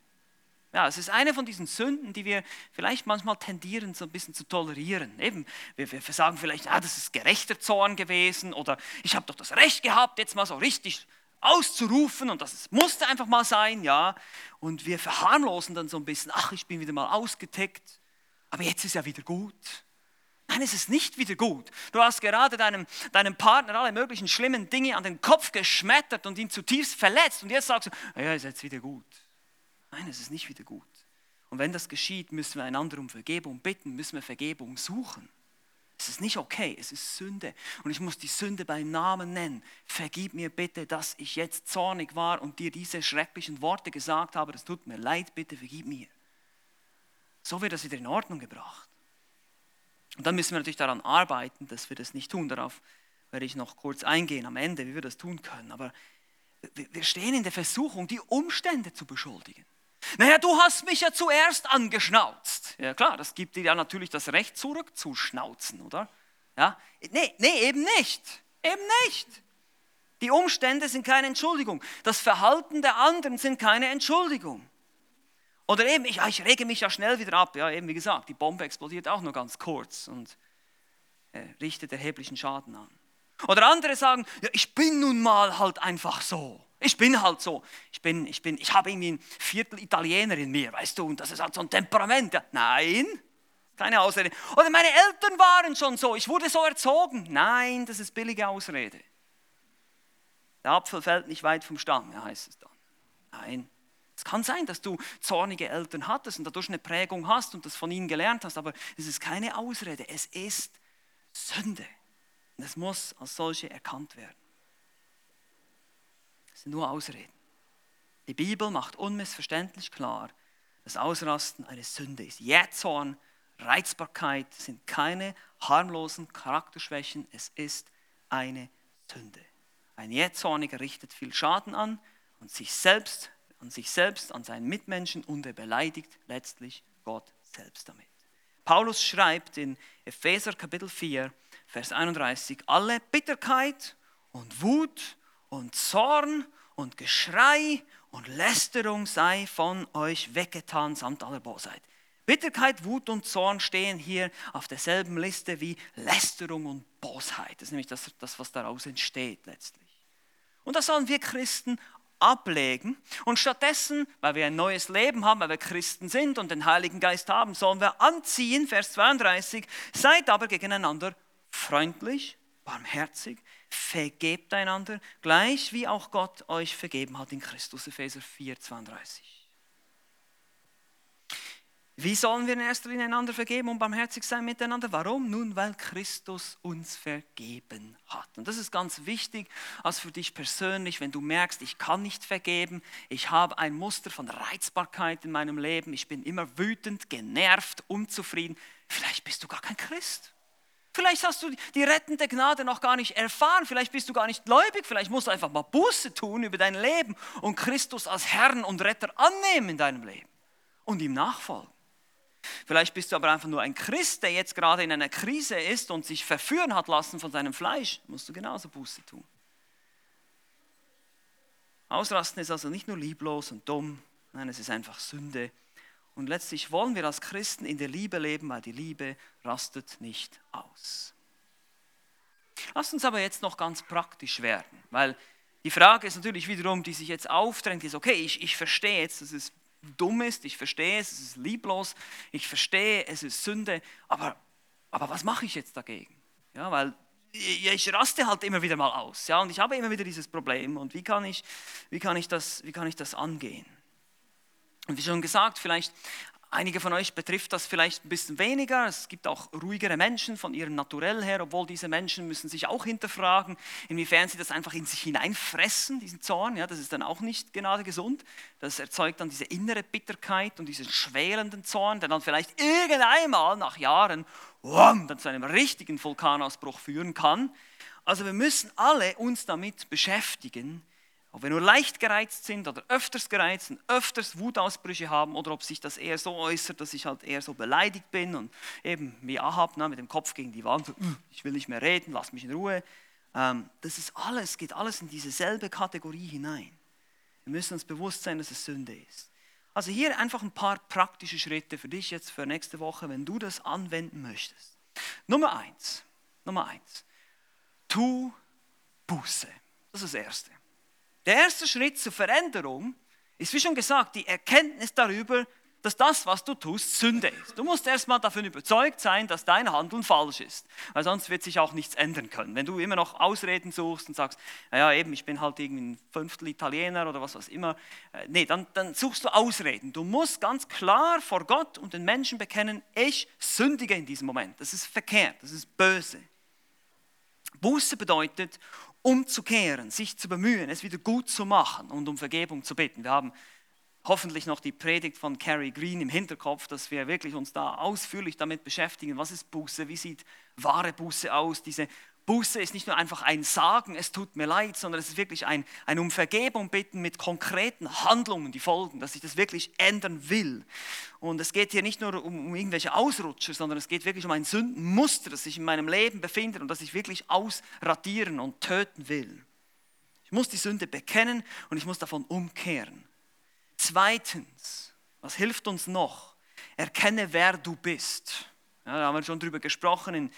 Ja, es ist eine von diesen Sünden, die wir vielleicht manchmal tendieren, so ein bisschen zu tolerieren. Eben, wir, wir sagen vielleicht, ah, das ist gerechter Zorn gewesen oder ich habe doch das Recht gehabt, jetzt mal so richtig auszurufen und das musste einfach mal sein, ja. Und wir verharmlosen dann so ein bisschen, ach, ich bin wieder mal ausgetickt, aber jetzt ist ja wieder gut. Nein, es ist nicht wieder gut. Du hast gerade deinem, deinem Partner alle möglichen schlimmen Dinge an den Kopf geschmettert und ihn zutiefst verletzt und jetzt sagst du, ja, ist jetzt wieder gut. Nein, es ist nicht wieder gut. Und wenn das geschieht, müssen wir einander um Vergebung bitten, müssen wir Vergebung suchen. Es ist nicht okay, es ist Sünde. Und ich muss die Sünde beim Namen nennen. Vergib mir bitte, dass ich jetzt zornig war und dir diese schrecklichen Worte gesagt habe. Das tut mir leid, bitte vergib mir. So wird das wieder in Ordnung gebracht. Und dann müssen wir natürlich daran arbeiten, dass wir das nicht tun. Darauf werde ich noch kurz eingehen am Ende, wie wir das tun können. Aber wir stehen in der Versuchung, die Umstände zu beschuldigen. Naja, du hast mich ja zuerst angeschnauzt. Ja klar, das gibt dir ja natürlich das Recht zurückzuschnauzen, oder? Ja? Nee, nee, eben nicht. Eben nicht. Die Umstände sind keine Entschuldigung. Das Verhalten der anderen sind keine Entschuldigung. Oder eben, ich, ich rege mich ja schnell wieder ab. Ja, eben wie gesagt, die Bombe explodiert auch nur ganz kurz und äh, richtet erheblichen Schaden an. Oder andere sagen, ja, ich bin nun mal halt einfach so. Ich bin halt so. Ich bin, ich bin, ich habe irgendwie ein Viertel Italiener in mir, weißt du, und das ist halt so ein Temperament. Ja, nein, keine Ausrede. Oder meine Eltern waren schon so, ich wurde so erzogen. Nein, das ist billige Ausrede. Der Apfel fällt nicht weit vom Stamm, ja, heißt es dann. Nein. Es kann sein, dass du zornige Eltern hattest und dadurch eine Prägung hast und das von ihnen gelernt hast, aber es ist keine Ausrede. Es ist Sünde. Und es muss als solche erkannt werden. Sind nur Ausreden. Die Bibel macht unmissverständlich klar, dass Ausrasten eine Sünde ist. Jähzorn, Reizbarkeit sind keine harmlosen Charakterschwächen, es ist eine Sünde. Ein Jähzorniger richtet viel Schaden an und sich selbst, an sich selbst, an seinen Mitmenschen und er beleidigt letztlich Gott selbst damit. Paulus schreibt in Epheser Kapitel 4, Vers 31, alle Bitterkeit und Wut und Zorn und Geschrei und Lästerung sei von euch weggetan samt aller Bosheit. Bitterkeit, Wut und Zorn stehen hier auf derselben Liste wie Lästerung und Bosheit. Das ist nämlich das, das was daraus entsteht letztlich. Und das sollen wir Christen ablegen. Und stattdessen, weil wir ein neues Leben haben, weil wir Christen sind und den Heiligen Geist haben, sollen wir anziehen, Vers 32, seid aber gegeneinander freundlich, barmherzig, vergebt einander, gleich wie auch Gott euch vergeben hat in Christus, Epheser 4, 32. Wie sollen wir in erster Linie einander vergeben und barmherzig sein miteinander? Warum? Nun, weil Christus uns vergeben hat. Und das ist ganz wichtig, als für dich persönlich, wenn du merkst, ich kann nicht vergeben, ich habe ein Muster von Reizbarkeit in meinem Leben, ich bin immer wütend, genervt, unzufrieden. Vielleicht bist du gar kein Christ. Vielleicht hast du die rettende Gnade noch gar nicht erfahren, vielleicht bist du gar nicht gläubig, vielleicht musst du einfach mal Buße tun über dein Leben und Christus als Herrn und Retter annehmen in deinem Leben und ihm nachfolgen. Vielleicht bist du aber einfach nur ein Christ, der jetzt gerade in einer Krise ist und sich verführen hat lassen von seinem Fleisch. Musst du genauso Buße tun. Ausrasten ist also nicht nur lieblos und dumm, nein, es ist einfach Sünde. Und letztlich wollen wir als Christen in der Liebe leben, weil die Liebe rastet nicht aus. Lass uns aber jetzt noch ganz praktisch werden, weil die Frage ist natürlich wiederum, die sich jetzt aufdrängt, ist, okay, ich, ich verstehe jetzt, dass es dumm ist, ich verstehe es, es ist lieblos, ich verstehe, es ist Sünde, aber, aber was mache ich jetzt dagegen? Ja, weil ich raste halt immer wieder mal aus, ja, und ich habe immer wieder dieses Problem und wie kann ich, wie kann ich, das, wie kann ich das angehen? Und wie schon gesagt, vielleicht Einige von euch betrifft das vielleicht ein bisschen weniger. Es gibt auch ruhigere Menschen von ihrem Naturell her, obwohl diese Menschen müssen sich auch hinterfragen, inwiefern sie das einfach in sich hineinfressen, diesen Zorn. Ja, das ist dann auch nicht gerade gesund. Das erzeugt dann diese innere Bitterkeit und diesen schwelenden Zorn, der dann vielleicht irgendeinmal nach Jahren wham, dann zu einem richtigen Vulkanausbruch führen kann. Also wir müssen alle uns damit beschäftigen, ob wir nur leicht gereizt sind oder öfters gereizt und öfters Wutausbrüche haben oder ob sich das eher so äußert, dass ich halt eher so beleidigt bin und eben wie Ahab ne, mit dem Kopf gegen die Wand, so, ich will nicht mehr reden, lass mich in Ruhe. Ähm, das ist alles, geht alles in dieselbe Kategorie hinein. Wir müssen uns bewusst sein, dass es Sünde ist. Also hier einfach ein paar praktische Schritte für dich jetzt für nächste Woche, wenn du das anwenden möchtest. Nummer eins, Nummer eins, tu Buße. Das ist das Erste. Der erste Schritt zur Veränderung ist, wie schon gesagt, die Erkenntnis darüber, dass das, was du tust, Sünde ist. Du musst erstmal davon überzeugt sein, dass dein Handeln falsch ist, weil sonst wird sich auch nichts ändern können. Wenn du immer noch Ausreden suchst und sagst, naja, eben, ich bin halt irgendwie ein Fünftel Italiener oder was, was immer, äh, nee, dann, dann suchst du Ausreden. Du musst ganz klar vor Gott und den Menschen bekennen, ich sündige in diesem Moment. Das ist verkehrt, das ist böse. Buße bedeutet umzukehren, sich zu bemühen, es wieder gut zu machen und um Vergebung zu bitten. Wir haben hoffentlich noch die Predigt von Carrie Green im Hinterkopf, dass wir wirklich uns da ausführlich damit beschäftigen, was ist Buße, wie sieht wahre Buße aus, diese Buße ist nicht nur einfach ein Sagen, es tut mir leid, sondern es ist wirklich ein, ein um Vergebung bitten mit konkreten Handlungen, die folgen, dass ich das wirklich ändern will. Und es geht hier nicht nur um, um irgendwelche Ausrutscher, sondern es geht wirklich um ein Sündenmuster, das sich in meinem Leben befindet und das ich wirklich ausradieren und töten will. Ich muss die Sünde bekennen und ich muss davon umkehren. Zweitens, was hilft uns noch? Erkenne, wer du bist. Ja, da haben wir schon drüber gesprochen in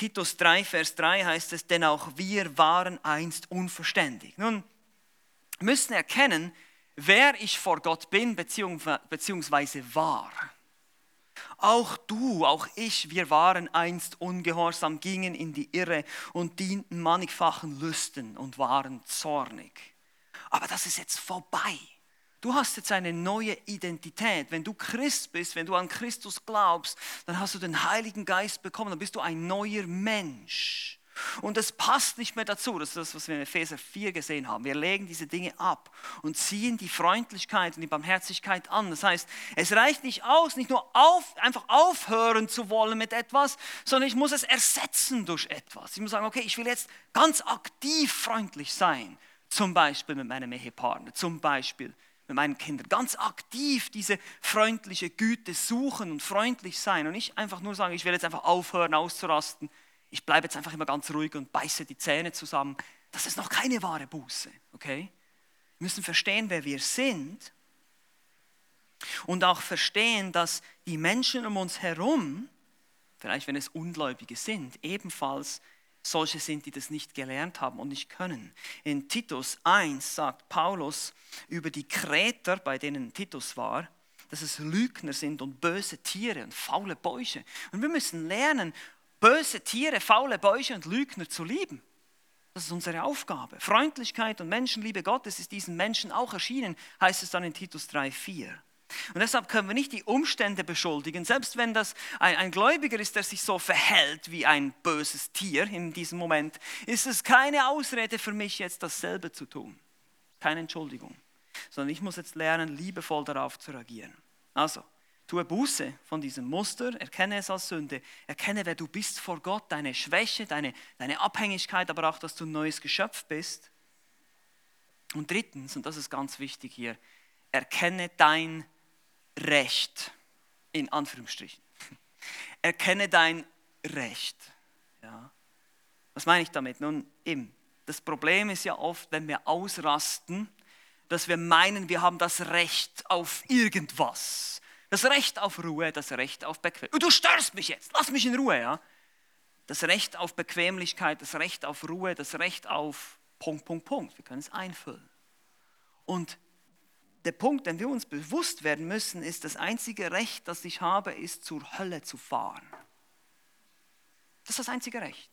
Titus 3, Vers 3 heißt es, denn auch wir waren einst unverständig. Nun, müssen erkennen, wer ich vor Gott bin, beziehungsweise war. Auch du, auch ich, wir waren einst ungehorsam, gingen in die Irre und dienten mannigfachen Lüsten und waren zornig. Aber das ist jetzt vorbei. Du hast jetzt eine neue Identität. Wenn du Christ bist, wenn du an Christus glaubst, dann hast du den Heiligen Geist bekommen, dann bist du ein neuer Mensch. Und es passt nicht mehr dazu. Das ist das, was wir in Epheser 4 gesehen haben. Wir legen diese Dinge ab und ziehen die Freundlichkeit und die Barmherzigkeit an. Das heißt, es reicht nicht aus, nicht nur auf, einfach aufhören zu wollen mit etwas, sondern ich muss es ersetzen durch etwas. Ich muss sagen, okay, ich will jetzt ganz aktiv freundlich sein. Zum Beispiel mit meinem Ehepartner, zum Beispiel mit meinen Kindern. Ganz aktiv diese freundliche Güte suchen und freundlich sein. Und nicht einfach nur sagen, ich will jetzt einfach aufhören auszurasten ich bleibe jetzt einfach immer ganz ruhig und beiße die Zähne zusammen. Das ist noch keine wahre Buße, okay? Wir müssen verstehen, wer wir sind und auch verstehen, dass die Menschen um uns herum, vielleicht wenn es Ungläubige sind, ebenfalls solche sind, die das nicht gelernt haben und nicht können. In Titus 1 sagt Paulus über die Kreter, bei denen Titus war, dass es Lügner sind und böse Tiere und faule Bäuche. Und wir müssen lernen, böse Tiere, faule Bäuche und Lügner zu lieben. Das ist unsere Aufgabe. Freundlichkeit und Menschenliebe Gottes ist diesen Menschen auch erschienen, heißt es dann in Titus 3,4. Und deshalb können wir nicht die Umstände beschuldigen, selbst wenn das ein, ein, Gläubiger ist, der sich so verhält wie ein böses Tier in diesem Moment, ist es keine Ausrede für mich, jetzt dasselbe zu tun. Keine Entschuldigung. Sondern ich muss jetzt lernen, liebevoll darauf zu reagieren. Also, Tue Buße von diesem Muster, erkenne es als Sünde, erkenne, wer du bist vor Gott, deine Schwäche, deine, deine Abhängigkeit, aber auch, dass du ein neues Geschöpf bist. Und drittens, und das ist ganz wichtig hier, erkenne dein Recht, in Anführungsstrichen. <laughs> Erkenne dein Recht. Ja. Was meine ich damit? Nun, eben, das Problem ist ja oft, wenn wir ausrasten, dass wir meinen, wir haben das Recht auf irgendwas das Recht auf Ruhe, das Recht auf Bequemlichkeit. Du störst mich jetzt, lass mich in Ruhe. Ja? Das Recht auf Bequemlichkeit, das Recht auf Ruhe, das Recht auf Punkt, Punkt, Punkt. Wir können es einfüllen. Und der Punkt, den wir uns bewusst werden müssen, ist, das einzige Recht, das ich habe, ist zur Hölle zu fahren. Das ist das einzige Recht.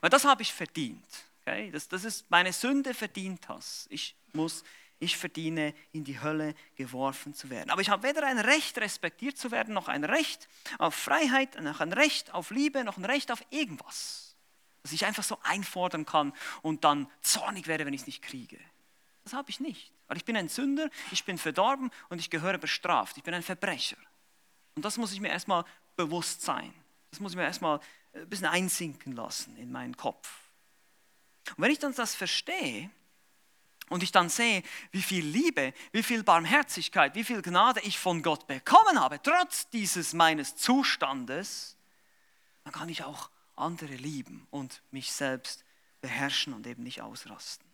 Weil das habe ich verdient. Okay? Das, das ist meine Sünde verdient hast. Ich muss ich verdiene, in die Hölle geworfen zu werden. Aber ich habe weder ein Recht, respektiert zu werden, noch ein Recht auf Freiheit, noch ein Recht auf Liebe, noch ein Recht auf irgendwas, das ich einfach so einfordern kann und dann zornig werde, wenn ich es nicht kriege. Das habe ich nicht. Weil ich bin ein Sünder, ich bin verdorben und ich gehöre bestraft. Ich bin ein Verbrecher. Und das muss ich mir erstmal bewusst sein. Das muss ich mir erstmal ein bisschen einsinken lassen in meinen Kopf. Und wenn ich dann das verstehe, und ich dann sehe, wie viel Liebe, wie viel Barmherzigkeit, wie viel Gnade ich von Gott bekommen habe, trotz dieses meines Zustandes, dann kann ich auch andere lieben und mich selbst beherrschen und eben nicht ausrasten.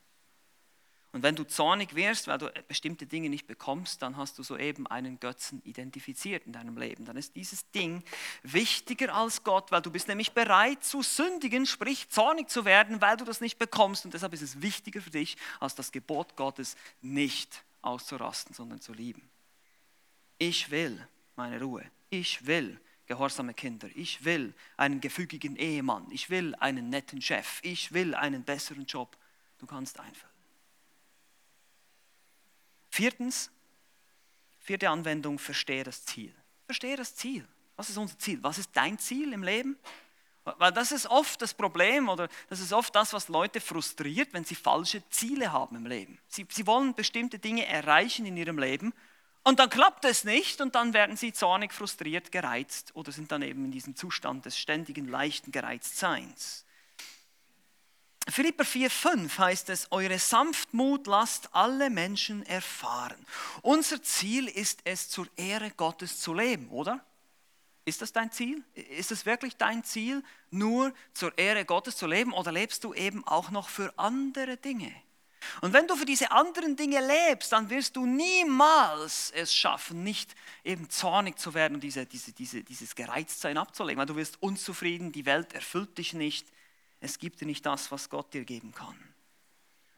Und wenn du zornig wirst, weil du bestimmte Dinge nicht bekommst, dann hast du soeben einen Götzen identifiziert in deinem Leben. Dann ist dieses Ding wichtiger als Gott, weil du bist nämlich bereit zu sündigen, sprich zornig zu werden, weil du das nicht bekommst. Und deshalb ist es wichtiger für dich, als das Gebot Gottes nicht auszurasten, sondern zu lieben. Ich will meine Ruhe. Ich will gehorsame Kinder. Ich will einen gefügigen Ehemann. Ich will einen netten Chef. Ich will einen besseren Job. Du kannst einfüllen. Viertens, vierte Anwendung, verstehe das Ziel. Verstehe das Ziel. Was ist unser Ziel? Was ist dein Ziel im Leben? Weil das ist oft das Problem oder das ist oft das, was Leute frustriert, wenn sie falsche Ziele haben im Leben. Sie, sie wollen bestimmte Dinge erreichen in ihrem Leben und dann klappt es nicht und dann werden sie zornig, frustriert, gereizt oder sind dann eben in diesem Zustand des ständigen, leichten Gereiztseins. Philipper 4,5 heißt es, eure Sanftmut lasst alle Menschen erfahren. Unser Ziel ist es, zur Ehre Gottes zu leben, oder? Ist das dein Ziel? Ist es wirklich dein Ziel, nur zur Ehre Gottes zu leben oder lebst du eben auch noch für andere Dinge? Und wenn du für diese anderen Dinge lebst, dann wirst du niemals es schaffen, nicht eben zornig zu werden und diese, diese, diese, dieses Gereiztsein abzulegen, weil du wirst unzufrieden, die Welt erfüllt dich nicht es gibt dir nicht das, was Gott dir geben kann.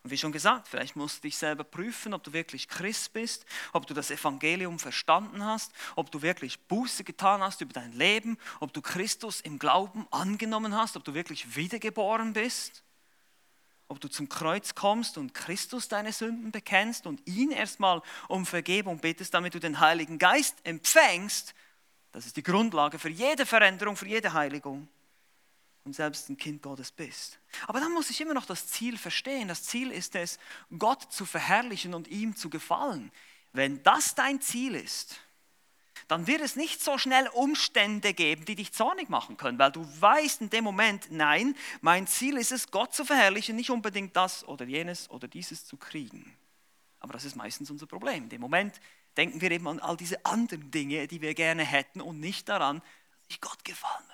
Und wie schon gesagt, vielleicht musst du dich selber prüfen, ob du wirklich Christ bist, ob du das Evangelium verstanden hast, ob du wirklich Buße getan hast über dein Leben, ob du Christus im Glauben angenommen hast, ob du wirklich wiedergeboren bist. ob du zum Kreuz kommst und Christus deine Sünden bekennst und ihn erstmal um Vergebung bittest, damit du den Heiligen Geist empfängst. Das ist die Grundlage für jede Veränderung, für jede Heiligung und selbst ein Kind Gottes bist. Aber dann muss ich immer noch das Ziel verstehen. Das Ziel ist es, Gott zu verherrlichen und ihm zu gefallen. Wenn das dein Ziel ist, dann wird es nicht so schnell Umstände geben, die dich zornig machen können, weil du weißt in dem Moment, nein, mein Ziel ist es, Gott zu verherrlichen, nicht unbedingt das oder jenes oder dieses zu kriegen. Aber das ist meistens unser Problem. In dem Moment denken wir eben an all diese anderen Dinge, die wir gerne hätten und nicht daran, dass ich Gott gefallen.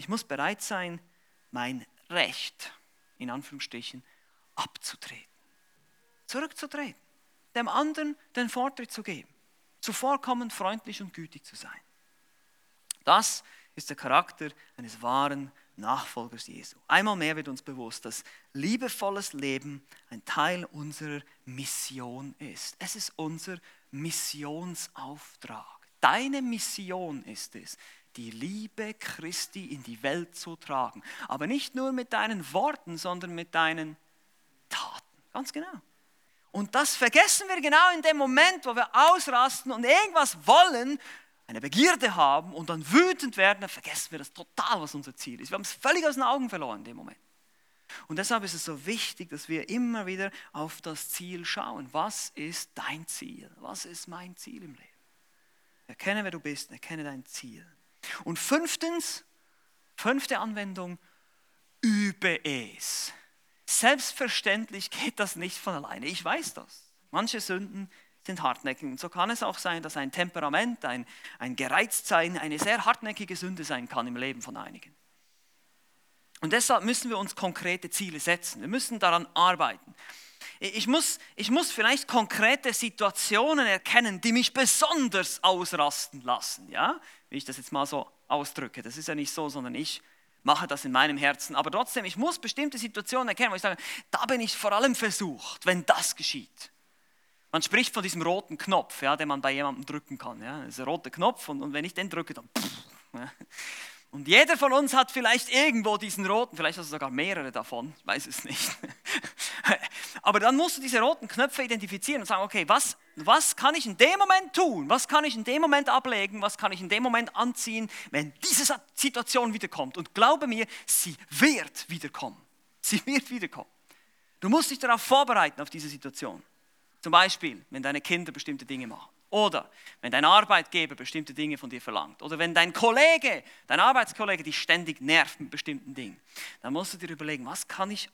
Ich muss bereit sein, mein Recht, in Anführungsstrichen, abzutreten, zurückzutreten, dem anderen den Vortritt zu geben zuvorkommend, freundlich und gütig zu sein. Das ist der Charakter eines wahren Nachfolgers Jesu. Einmal mehr wird uns bewusst, dass liebevolles Leben ein Teil unserer Mission ist. Es ist unser Missionsauftrag. Deine Mission ist es, die Liebe Christi in die Welt zu tragen. Aber nicht nur mit deinen Worten, sondern mit deinen Taten. Ganz genau. Und das vergessen wir genau in dem Moment, wo wir ausrasten und irgendwas wollen, eine Begierde haben und dann wütend werden, dann vergessen wir das total, was unser Ziel ist. Wir haben es völlig aus den Augen verloren in dem Moment. Und deshalb ist es so wichtig, dass wir immer wieder auf das Ziel schauen. Was ist dein Ziel? Was ist mein Ziel im Leben? Erkenne, wer du bist, erkenne dein Ziel. Und fünftens, fünfte Anwendung, übe es. Selbstverständlich geht das nicht von alleine. Ich weiß das. Manche Sünden sind hartnäckig. Und so kann es auch sein, dass ein Temperament, ein, ein Gereiztsein eine sehr hartnäckige Sünde sein kann im Leben von einigen. Und deshalb müssen wir uns konkrete Ziele setzen. Wir müssen daran arbeiten. Ich muss, ich muss vielleicht konkrete Situationen erkennen, die mich besonders ausrasten lassen. Ja? Wie ich das jetzt mal so ausdrücke. Das ist ja nicht so, sondern ich mache das in meinem Herzen. Aber trotzdem, ich muss bestimmte Situationen erkennen, wo ich sage, da bin ich vor allem versucht, wenn das geschieht. Man spricht von diesem roten Knopf, ja, den man bei jemandem drücken kann. Ja. Das ist ein roter Knopf und, und wenn ich den drücke, dann... Pff, ja. Und jeder von uns hat vielleicht irgendwo diesen roten, vielleicht hast du sogar mehrere davon, ich weiß es nicht. <laughs> Aber dann musst du diese roten Knöpfe identifizieren und sagen, okay, was, was kann ich in dem Moment tun? Was kann ich in dem Moment ablegen? Was kann ich in dem Moment anziehen, wenn diese Situation wiederkommt? Und glaube mir, sie wird wiederkommen. Sie wird wiederkommen. Du musst dich darauf vorbereiten, auf diese Situation. Zum Beispiel, wenn deine Kinder bestimmte Dinge machen. Oder wenn dein Arbeitgeber bestimmte Dinge von dir verlangt. Oder wenn dein Kollege, dein Arbeitskollege dich ständig nervt mit bestimmten Dingen. Dann musst du dir überlegen, was kann ich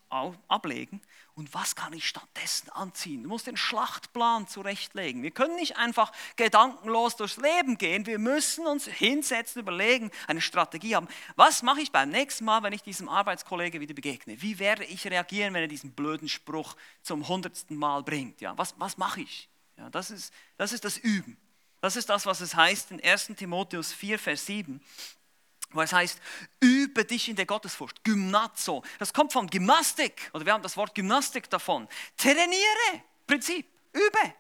ablegen und was kann ich stattdessen anziehen. Du musst den Schlachtplan zurechtlegen. Wir können nicht einfach gedankenlos durchs Leben gehen. Wir müssen uns hinsetzen, überlegen, eine Strategie haben. Was mache ich beim nächsten Mal, wenn ich diesem Arbeitskollege wieder begegne? Wie werde ich reagieren, wenn er diesen blöden Spruch zum hundertsten Mal bringt? Ja, was, was mache ich? Ja, das, ist, das ist das Üben. Das ist das, was es heißt in 1 Timotheus 4, Vers 7, wo es heißt, übe dich in der Gottesfurcht. Gymnazo. Das kommt von Gymnastik, oder wir haben das Wort Gymnastik davon. Trainiere, Prinzip, übe.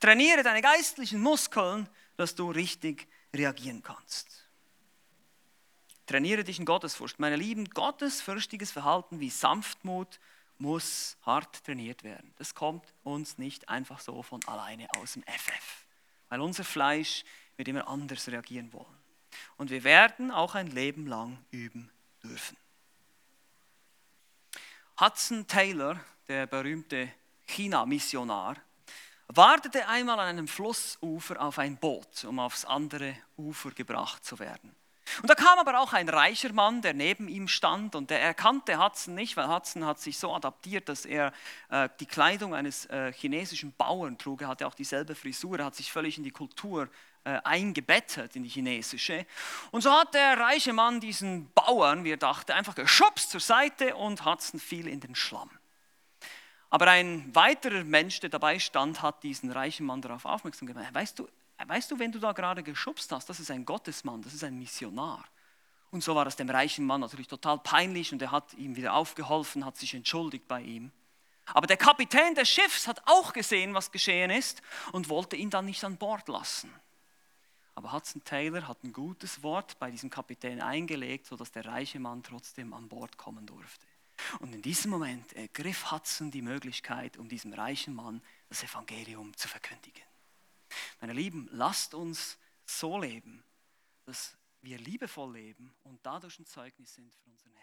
Trainiere deine geistlichen Muskeln, dass du richtig reagieren kannst. Trainiere dich in Gottesfurcht. Meine Lieben, gottesfürchtiges Verhalten wie Sanftmut, muss hart trainiert werden. Das kommt uns nicht einfach so von alleine aus dem FF, weil unser Fleisch wird immer anders reagieren wollen. Und wir werden auch ein Leben lang üben dürfen. Hudson Taylor, der berühmte China-Missionar, wartete einmal an einem Flussufer auf ein Boot, um aufs andere Ufer gebracht zu werden. Und da kam aber auch ein reicher Mann, der neben ihm stand und der erkannte Hudson nicht, weil Hudson hat sich so adaptiert, dass er äh, die Kleidung eines äh, chinesischen Bauern trug. Er hatte auch dieselbe Frisur, er hat sich völlig in die Kultur äh, eingebettet, in die chinesische. Und so hat der reiche Mann diesen Bauern, wie er dachte, einfach geschubst zur Seite und Hudson fiel in den Schlamm. Aber ein weiterer Mensch, der dabei stand, hat diesen reichen Mann darauf aufmerksam gemacht. Weißt du, weißt du, wenn du da gerade geschubst hast, das ist ein Gottesmann, das ist ein Missionar. Und so war es dem reichen Mann natürlich total peinlich und er hat ihm wieder aufgeholfen, hat sich entschuldigt bei ihm. Aber der Kapitän des Schiffs hat auch gesehen, was geschehen ist und wollte ihn dann nicht an Bord lassen. Aber Hudson Taylor hat ein gutes Wort bei diesem Kapitän eingelegt, sodass der reiche Mann trotzdem an Bord kommen durfte. Und in diesem Moment ergriff Hudson die Möglichkeit, um diesem reichen Mann das Evangelium zu verkündigen. Meine Lieben, lasst uns so leben, dass wir liebevoll leben und dadurch ein Zeugnis sind für unseren Herrn.